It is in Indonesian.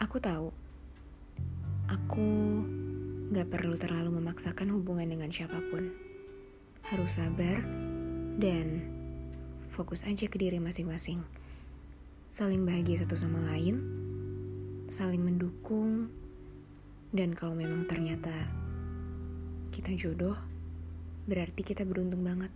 Aku tahu, aku gak perlu terlalu memaksakan hubungan dengan siapa pun. Harus sabar dan fokus aja ke diri masing-masing. Saling bahagia satu sama lain, saling mendukung, dan kalau memang ternyata kita jodoh, berarti kita beruntung banget.